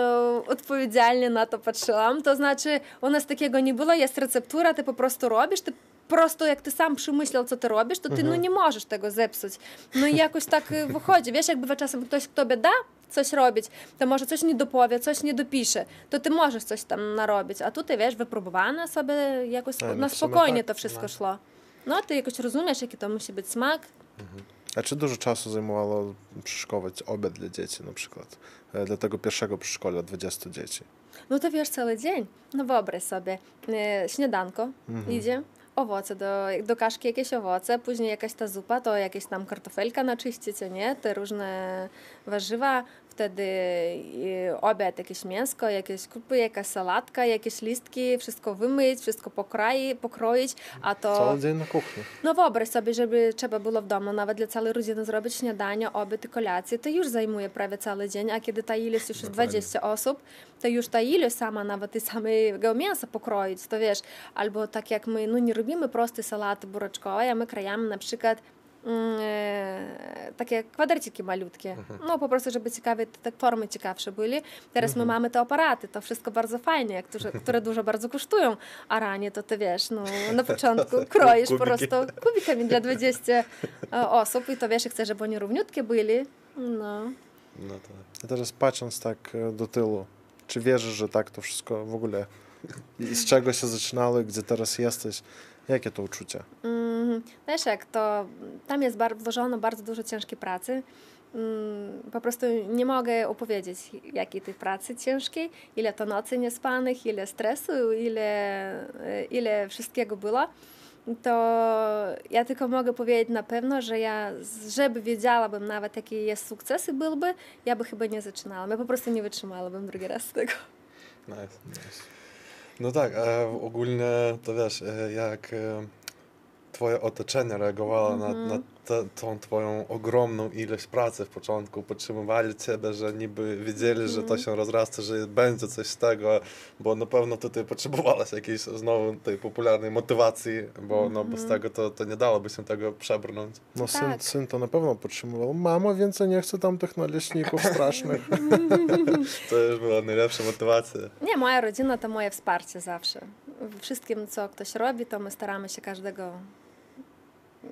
odpowiedzialnie na to patrzyłam. To znaczy, u nas takiego nie było, jest receptura, ty po prostu robisz, ty Просто jak ty sam przemyślał, co ty robisz, to ty no nie możesz tego zepsuć. No i jakoś tak y, wychodzi. Wiesz, jakby czasem ktoś, kto by da coś robić, to może coś nie dopowie, coś nie dopisze, to ty możesz coś tam narobić. A tutaj, wiesz, wypróbowane sobie jakoś A, no na w sumie spokojnie tak, to wszystko no. szło. No, ty jakoś rozumiesz, jaki to musi być smak. A czy dużo czasu zajmowało przyszykować obiad dla dzieci na przykład? E, Dla tego pierwszego przedszkola 20 dzieci. No to wiesz, cały dzień. No wyobraź sobie, e, śniadanko idzie, owoce, do, do kaszki jakieś owoce, później jakaś ta zupa, to jakieś tam kartofelka naczyścić, a nie? Te różne warzywa, wtedy e, obiad, jakieś mięsko, jakieś krupy, jakaś sałatka, jakieś listki, wszystko wymyć, wszystko pokroić, pokroić, a to... Cały dzień na kuchni. No wyobraź sobie, żeby trzeba było w domu nawet dla całej rodziny zrobić śniadanie, obiad i kolację, to już zajmuje prawie cały dzień, a kiedy ta ilość już jest Dokładnie. 20 osób, to już ta ilość sama nawet i samego mięsa pokroić, to wiesz, albo tak jak my, no nie robimy prostej salaty buraczkowej, a my krajamy na przykład takie kwadraciki malutkie. No po prostu, żeby ciekawie, te formy ciekawsze byli. Teraz my mamy te aparaty, to wszystko bardzo fajnie, które, które dużo bardzo kosztują, a ranie to ty wiesz, no na początku kroisz po prostu kubikami dla 20 e, osób i to wiesz, i chcesz, żeby oni równiutkie byli. No. No to... A teraz patrząc tak e, do tyłu, czy wierzysz, że tak to wszystko w ogóle i z czego się zaczynało i gdzie teraz jesteś? Jakie to uczucie? Mm, Wiesz jak, to tam jest bar- włożono bardzo dużo ciężkiej pracy. Mm, Po prostu nie mogę opowiedzieć, jakiej tej pracy ciężkiej, ile to nocy niespanych, ile stresu, ile, ile wszystkiego było. To ja tylko mogę powiedzieć na pewno, że ja, żeby wiedziałabym nawet, jakie jest sukcesy byłby, ja by chyba nie zaczynała. Ja po prostu nie wytrzymałabym drugi raz tego. Nice. No tak, a ogólnie to wiesz, e, jak e, twoje otoczenie reagowało na, na te, tą twoją ogromną ilość pracy w początku, podtrzymywali ciebie, że niby wiedzieli, że to się rozrasta, że będzie coś z tego, bo na pewno tutaj potrzebowałaś jakiejś znowu tej popularnej motywacji, bo, no, bo z tego to, to nie dałoby się tego przebrnąć. No syn, Tak. syn to na pewno podtrzymywał. Mamo, więcej nie chcę tam tych naleśników strasznych. To już była najlepsza motywacja. Nie, moja rodzina to moje wsparcie zawsze. Wszystkim, co ktoś robi, to my staramy się każdego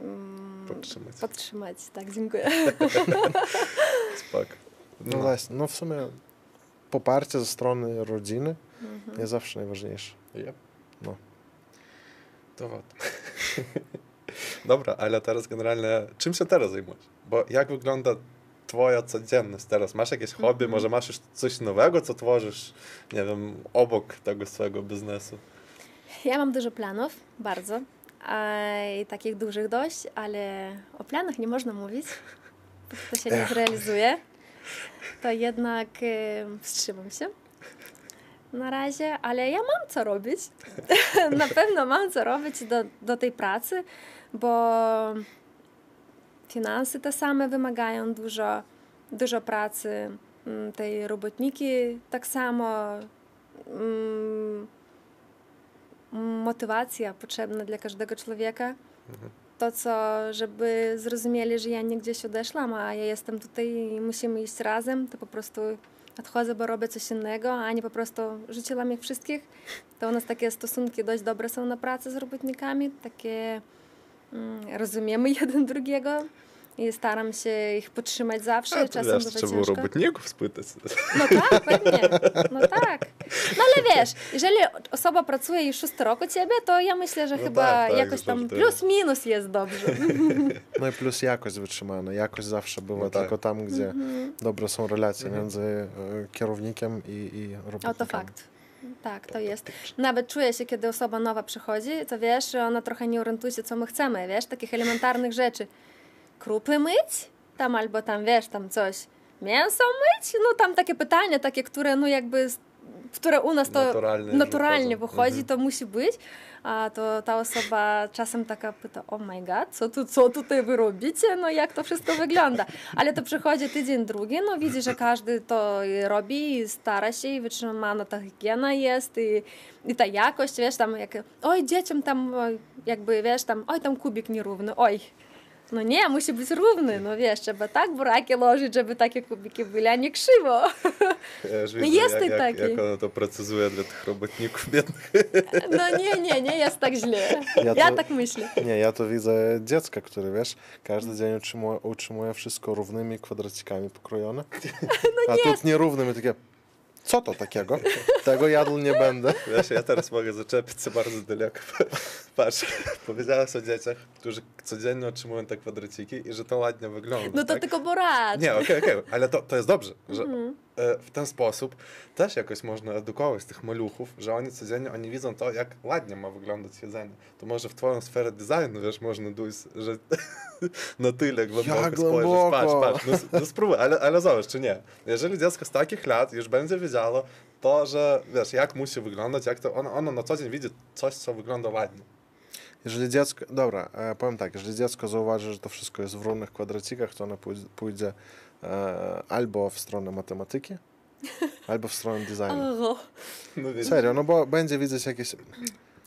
mm, Mm, podtrzymać. Podtrzymać, tak, dziękuję. Spok. No. no właśnie, no w sumie poparcie ze strony rodziny mhm. jest zawsze najważniejsze. Yep. No. To wad. Dobra, ale teraz generalnie, czym się teraz zajmujesz? Bo jak wygląda twoja codzienność teraz? Masz jakieś hobby, mhm. może masz już coś nowego, co tworzysz, nie wiem, obok tego swojego biznesu? Ja mam dużo planów, bardzo. A, I takich dużych dość, ale o planach nie można mówić, bo to się nie zrealizuje. To jednak e, wstrzymam się na razie, ale ja mam co robić. na pewno mam co robić do, do tej pracy. bo finanse te same wymagają dużo, dużo pracy, mm, tej robotniki tak samo. Motywacja potrzebna dla każdego człowieka. Mhm. To, co, żeby zrozumieli, że ja nie gdzieś odeszłam, a ja jestem tutaj i musimy iść razem, to po prostu odchodzę, bo robię coś innego, a nie po prostu rzuciłam ich wszystkich. To u nas takie stosunki dość dobre są na pracy z robotnikami, takie mm, rozumiemy jeden drugiego i staram się ich podtrzymać zawsze. A, Czasem wiesz, trzeba było robotników spytać. No tak, pewnie. No tak. No ale wiesz, jeżeli osoba pracuje już szósty rok u ciebie, to ja myślę, że no chyba tak, tak, jakoś tam plus-minus jest dobrze. No i plus jakość wytrzymana. Jakość zawsze była no tak. tylko tam, gdzie mhm. dobre są relacje mhm. między e, kierownikiem i, i robotnikiem. O, to fakt. Tak, to jest. Nawet czuję się, kiedy osoba nowa przychodzi, to wiesz, ona trochę nie orientuje się, co my chcemy, wiesz, takich elementarnych rzeczy krupy myć? Tam albo tam, wiesz, tam coś, mięso myć? No tam takie pytania, takie, które no jakby, które u nas to naturalnie, naturalnie wychodzi, mhm. to musi być. A to ta osoba czasem taka pyta, oh my god, co, tu, co tutaj wy robicie? No jak to wszystko wygląda? Ale to przychodzi tydzień drugi, no widzi, że każdy to robi i stara się i wytrzymana ta higiena jest i, i ta jakość, wiesz, tam jak, oj dzieciom tam jakby, wiesz, tam, oj tam kubik nierówny, oj, no nie, musi być równy, no wiesz, trzeba tak buraki lożyć, żeby takie kubiki byli, a nie krzywo. Ja już widzę, jest jak, jak, jak ono to precyzuje dla tych robotników biednych. No nie, nie, nie jest tak źle. Ja, ja to, tak myślę. Nie, ja to widzę dziecka, które wiesz, każdy dzień utrzymuje, utrzymuje wszystko równymi kwadracikami pokrojone, no a nie. tu nierównymi, takie co to takiego? Tego jadł nie będę. Wiesz, ja teraz mogę zaczepić się bardzo daleko. Patrz, powiedziałaś o dzieciach, którzy codziennie otrzymują te kwadraciki i że to ładnie wygląda. No to tak? tylko borat. Nie, okej, okay, okej, okay. ale to, to jest dobrze, że mm. W ten sposób też jakoś można edukować tych maluchów, że oni codziennie, oni widzą to, jak ładnie ma wyglądać jedzenie. To może w twoją sferę designu, wiesz, można dojść, że na tyle głęboko jak spojrzysz. Patrz, patrz, no, no spróbuj, ale, ale zobacz, czy nie. Jeżeli dziecko z takich lat już będzie wiedziało to, że wiesz, jak musi wyglądać, jak to ono, ono na co dzień widzi coś, co wygląda ładnie. Jeżeli dziecko, dobra, e, powiem tak, jeżeli dziecko zauważy, że to wszystko jest w równych kwadracikach, to ono pójdzie e, albo w stronę matematyki, albo w stronę designu. No, Serio, no bo będzie widzieć jakieś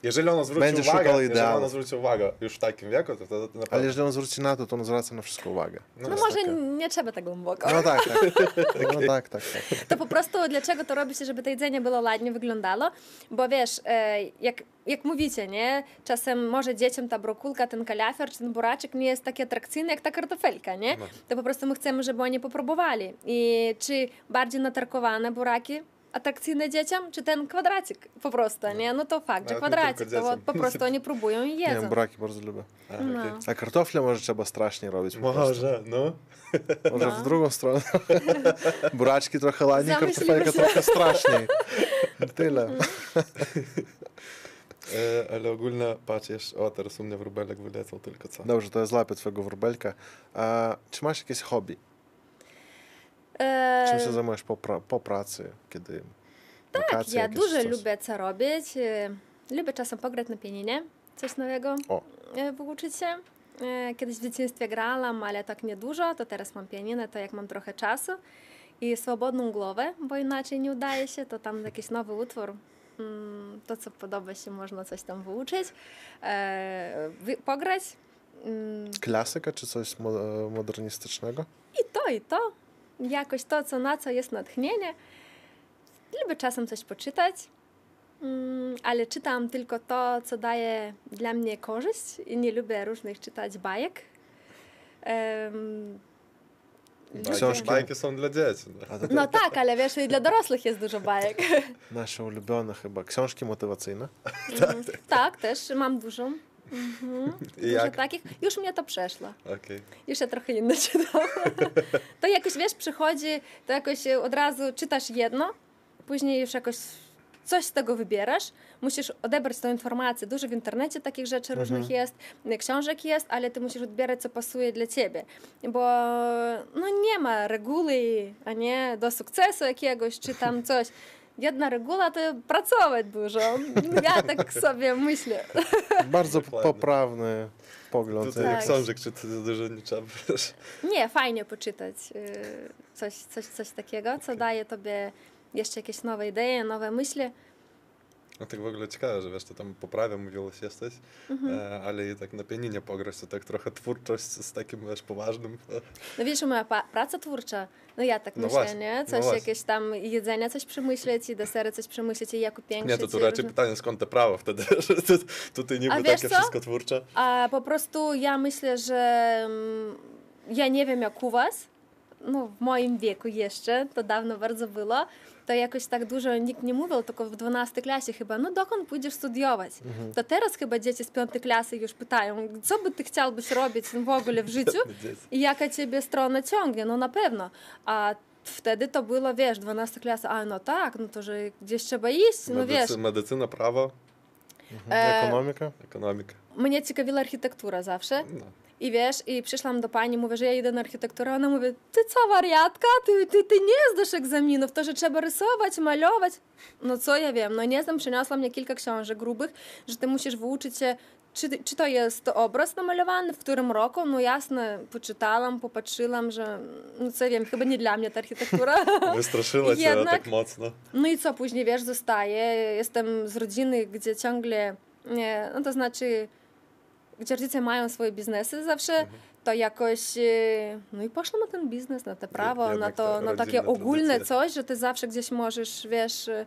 jeżeli ono zwróci Będzie uwagę, jeżeli ono zwróci uwagę już w takim wieku, to wtedy to naprawdę... Ale jeżeli on zwróci na to, to on zwraca na wszystko uwagę. No, no może taka... nie trzeba tak głęboko. No tak, tak. No tak, tak, tak. To po prostu dlaczego to robi się, żeby to jedzenie było ładnie wyglądało? Bo wiesz, e, jak, jak mówicie, nie? Czasem może dzieciom ta brokulka, ten kalafior czy ten buraczek nie jest taki atrakcyjny jak ta kartofelka, nie? No. To po prostu my chcemy, żeby oni popróbowali. I czy bardziej natarkowane buraki atrakcyjne dzieciom, czy ten kwadracik po prostu, nie? No to fakt, że kwadracik, to po prostu oni próbują i jedzą. Nie, braki bardzo lubię. A, no. okay. A kartofle może trzeba strasznie robić. Może, no. Może no. w drugą stronę. Buraczki trochę ładniej, kartofelka trochę straszniej. Tyle. E, ale ogólnie patrz, o teraz u mnie wróbelek wylecał tylko co. Dobrze, to ja złapię twojego wróbelka. A, czy masz jakieś hobby? Czym się zajmujesz po, pra po pracy, kiedy Tak, wakacje, ja dużo coś? lubię co robić. Lubię czasem pograć na pianinie, coś nowego o. wyuczyć się. Kiedyś w dzieciństwie grałam, ale tak nie dużo, to teraz mam pianinę, to jak mam trochę czasu i swobodną głowę, bo inaczej nie udaje się, to tam jakiś nowy utwór, to co podoba się, można coś tam wyuczyć, pograć. Klasyka czy coś modernistycznego? I to, i to jakoś to, co na co jest natchnienie. Lubię czasem coś poczytać, mm, ale czytam tylko to, co daje dla mnie korzyść i nie lubię różnych czytać bajek. Um, Książki. Bajki są dla dzieci. No. no tak, ale wiesz, i dla dorosłych jest dużo bajek. Nasze ulubione chyba. Książki motywacyjne? Mm, tak, też mam dużą. Mhm. Dużo takich. Już mnie to przeszło. Okay. Już ja trochę inne czytam. to jakoś, wiesz, przychodzi, to jakoś od razu czytasz jedno, później już jakoś coś z tego wybierasz, musisz odebrać tą informację. Dużo w internecie takich rzeczy mhm. różnych jest, książek jest, ale ty musisz odbierać, co pasuje dla ciebie. Bo no nie ma reguły, a nie do sukcesu jakiegoś, czy tam coś jedna reguła to pracować dużo. Ja tak sobie myślę. Bardzo Dokładnie. poprawny pogląd. Tutaj Tak. jak książek czy to dużo nie trzeba, wiesz. Nie, fajnie poczytać y, coś, coś, coś takiego, co daje tobie jeszcze jakieś nowe idee, nowe myśli. No tak w ogóle ciekawe, że wiesz, ty tam po prawie mówiłaś jesteś, Mhm. e, ale i tak na pianinie pograć, to tak trochę twórczość z takim, wiesz, poważnym. No wiesz, moja praca twórcza, no ja tak No myślę, właśnie, nie? no Coś właśnie. jakieś tam jedzenia, coś przemyśleć i desery coś przemyśleć i jak upiększyć. Nie, to tu raczej różne- pytanie, skąd te prawo wtedy, że tu, tutaj niby A takie co? wszystko twórcze. A po prostu ja myślę, że mm, ja nie wiem jak u was, no w moim wieku jeszcze, to dawno bardzo było, to jakoś tak dużo nikt nie mówił, tylko w 12 klasie chyba, no dokąd pójdziesz studiować? To teraz chyba dzieci z 5 klasy już pytają, co by ty chciałbyś robić w ogóle w życiu i jaka ciebie strona ciągnie, no na pewno. A wtedy to było, wiesz, 12 klasa, a no tak, no to że gdzieś trzeba iść, no wiesz. Medycyna, prawo, E, Ekonomika? ekonomika. Mnie ciekawiła architektura zawsze. No. I wiesz, i przyszłam do pani, mówię, że ja idę na architekturę. Ona mówi, ty co, wariatka? Ty, ty, ty nie zdasz egzaminów, to, że trzeba rysować, malować. No co ja wiem, no nie znam, przyniosła mnie kilka książek grubych, że ty musisz wyuczyć się, czy, czy to jest obraz namalowany, w którym roku. No jasne, poczytałam, popatrzyłam, że, no co wiem, chyba nie dla mnie ta architektura. Wystraszyła cię Jednak- tak mocno. No i co później, wiesz, zostaje. Jestem z rodziny, gdzie ciągle, nie, no to znaczy, gdzie rodzice mają swoje biznesy zawsze, to jakoś, e, no i poszłam na ten biznes, na te prawo, na jednak to, te na takie ogólne tradycje. coś, że ty zawsze gdzieś możesz, wiesz, e,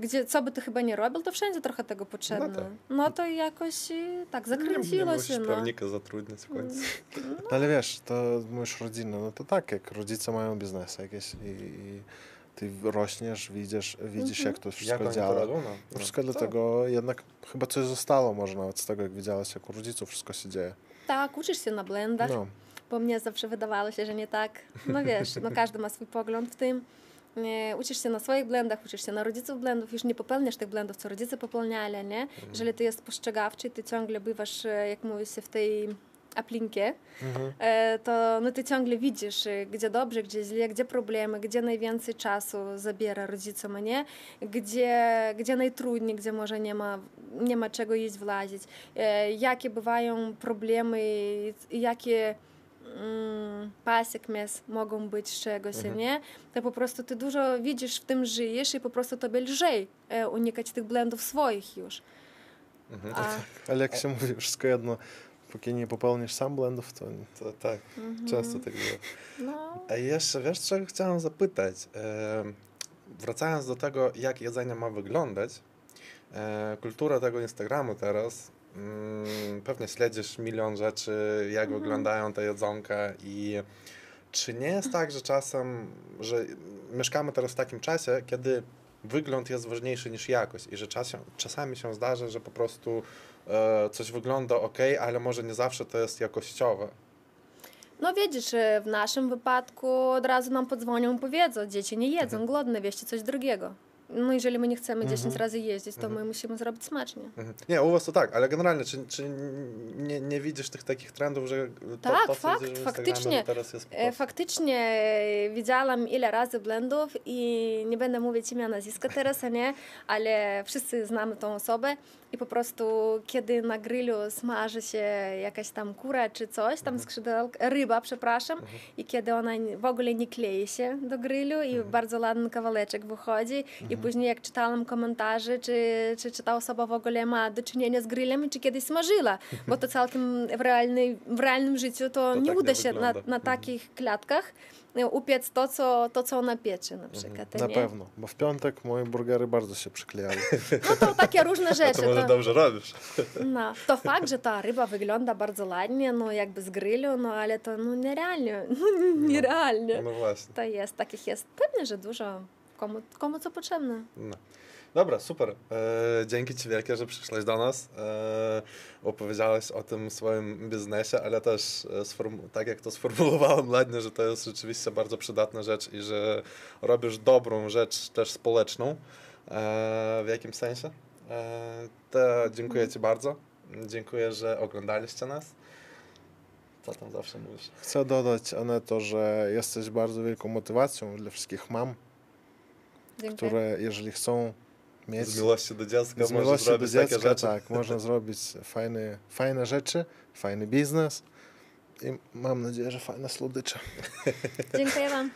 gdzie, co by ty chyba nie robił, to wszędzie trochę tego potrzebne. tak. No to jakoś e, tak Nie, nie zakręciło musisz się, no. prawnika zatrudniać w końcu. No, ale wiesz, to mówisz rodzinne, no to tak, jak rodzice mają biznesy jakieś i, i ty rośniesz, widzisz, widzisz Mhm. jak to wszystko to działa. robią? No, no. Wszystko Tak. dlatego jednak chyba coś zostało może nawet z tego, jak widziałaś, jak u rodziców wszystko się dzieje. Tak, uczysz się na blendach. No. Bo mnie zawsze wydawało się, że nie tak. No wiesz, no każdy ma swój pogląd w tym. Nie, uczysz się na swoich blendach, uczysz się na rodziców blendów, już nie popełniasz tych blendów, co rodzice popełniali, nie? Jeżeli ty jest postrzegawczy, ty ciągle bywasz, e, jak mówi się, w tej aplinkie, Mhm. e, to no, ty ciągle widzisz, e, gdzie dobrze, gdzie źle, gdzie problemy, gdzie najwięcej czasu zabiera rodzicom, nie? Gdzie, gdzie najtrudniej, gdzie może nie ma, nie ma czego iść włazić. E, jakie bywają problemy jakie mm, pasekmes mogą być z czegoś, Mhm. nie? To po prostu ty dużo widzisz, w tym żyjesz i po prostu tobie lżej e, unikać tych blendów swoich już. Mhm. A, Ale jak się mówi, wszystko jedno, póki nie popełnisz sam blendów, to To, tak, mhm. często tak było. No, A jeszcze, wiesz, czego chciałem zapytać? E, wracając do tego, jak jedzenie ma wyglądać, e, kultura tego Instagramu teraz, mm, pewnie śledzisz milion rzeczy, jak Mhm. wyglądają te jedzonka i czy nie jest tak, że czasem, że mieszkamy teraz w takim czasie, kiedy wygląd jest ważniejszy niż jakość i że czasem, czasami się zdarza, że po prostu coś wygląda ok, ale może nie zawsze to jest jakościowe. no widzisz, e, w naszym wypadku od razu nam podzwonią i powiedzą, dzieci nie jedzą, Mhm. głodne, wieście coś drugiego. No jeżeli my nie chcemy 10 Mhm. razy jeździć, to Mhm. my musimy zrobić smacznie. Mhm. Nie, u was to tak, ale generalnie, czy, czy nie, nie widzisz tych takich trendów, że to, Tak, to fakt, widzisz faktycznie. teraz jest po E. Faktycznie e, widziałam ile razy blendów i nie będę mówić imię nazwiska teraz, a nie, ale wszyscy znamy tą osobę i po prostu kiedy na grillu smaży się jakaś tam kura czy coś, tam skrzydełka, ryba, przepraszam, i kiedy ona w ogóle nie klei się do grillu i bardzo ładny kawałeczek wychodzi i później jak czytałam komentarze, czy, czy, czy ta osoba w ogóle ma do czynienia z grillem czy kiedyś smażyła, bo to całkiem w, realnej, w realnym życiu to, To nie tak uda nie się na, na Mhm. takich klatkach upiec to co, to, co ona piecze na przykład. na nie? pewno. Bo w piątek moje burgery bardzo się przyklejały. No to takie różne A rzeczy. to może To, dobrze robisz. no, to fakt, że ta ryba wygląda bardzo ładnie, no jakby z grillu, no ale to no nierealnie, no, nierealnie. No właśnie. To jest, takich jest pewnie, że dużo. Komu, komu co potrzebne. No. Dobra, super. E, dzięki Ci wielkie, że przyszłaś do nas. E, opowiedziałeś o tym swoim biznesie, ale też e, tak jak to sformułowałem ładnie, że to jest rzeczywiście bardzo przydatna rzecz i że robisz dobrą rzecz też społeczną e, w jakimś sensie. E, to dziękuję Ci bardzo. Dziękuję, że oglądaliście nas. Co tam zawsze mówisz? Chcę dodać, Aneto, że jesteś bardzo wielką motywacją dla wszystkich mam, Dziękuję. które jeżeli chcą mieć Z miłości do dziecka z można miłości do zrobić takie dziecka, rzeczy. tak, można zrobić fajne, fajne rzeczy, fajny biznes i mam nadzieję, że fajne słodycze. Dziękuję Wam.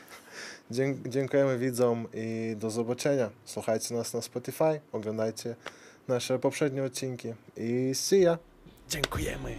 Dziękujemy widzom i do zobaczenia. Słuchajcie nas na Spotify, oglądajcie nasze poprzednie odcinki i see ya! Dziękujemy.